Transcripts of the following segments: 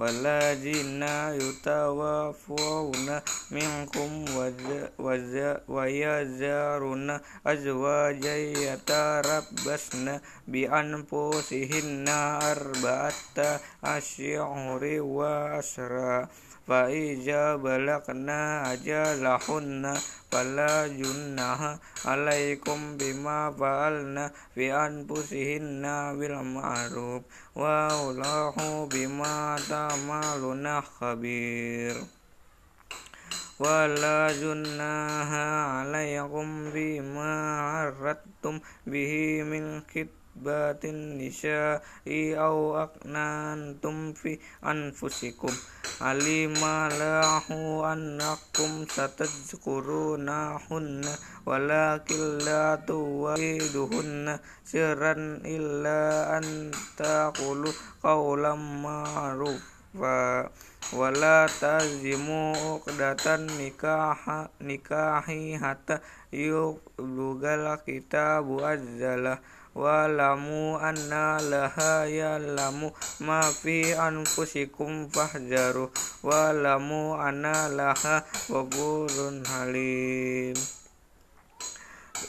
والذين يتوفون منكم ويذرون أزواجا يتربصن بأنفسهن أربعة أشهر وعشرا فإذا بلغنا أجلهن فلا جناح عليكم بما فعلنا في أنفسهن بالمعروف والله بما تعملون خبير ولا جناح عليكم بما عرضتم به من بات النساء أو أقننتم في أنفسكم. علم الله أنكم ستذكرونهن ولكن لا تواعدوهن سرا إلا أن تقولوا قولا معروفا. wa wala tazimu uqdatan nikah nikahi hatta yuk kita buat jala walamu anna laha yalamu ma fi anfusikum fahjaru. Walamu anna laha wagurun halim.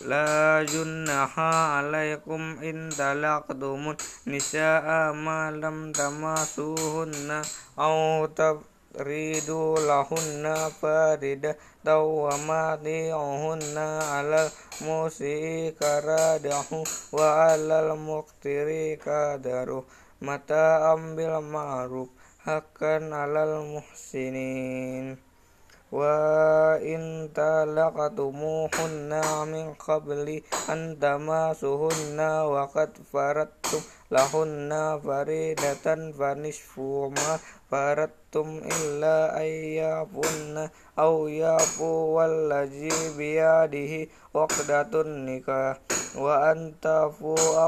لا جناح عليكم إن طلقتم النساء ما لم تمسوهن أو تفريدوا لهن فريدة ومتيعهن على الموسع كرده وعلى المقتر قدره متاعا بالمعروف حقا على المحسنين. وإن طلقتموهن من قبل أن تماسوهن وقد فرضتم لهن فريدة فنصف ما فرضتم إلا أن يعفن أو يعفو والذي بيده عقدة النكاح وأن تعفوا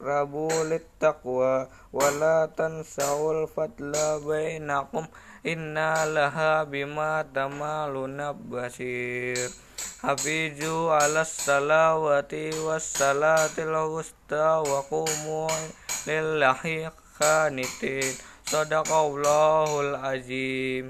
أقرب للتقوى ولا تنسوا الفضل بينكم إن لها بما تعملون بصير حفظوا على الصلوات والصلاة الوسطى وقوموا لله قانتين صدق الله العظيم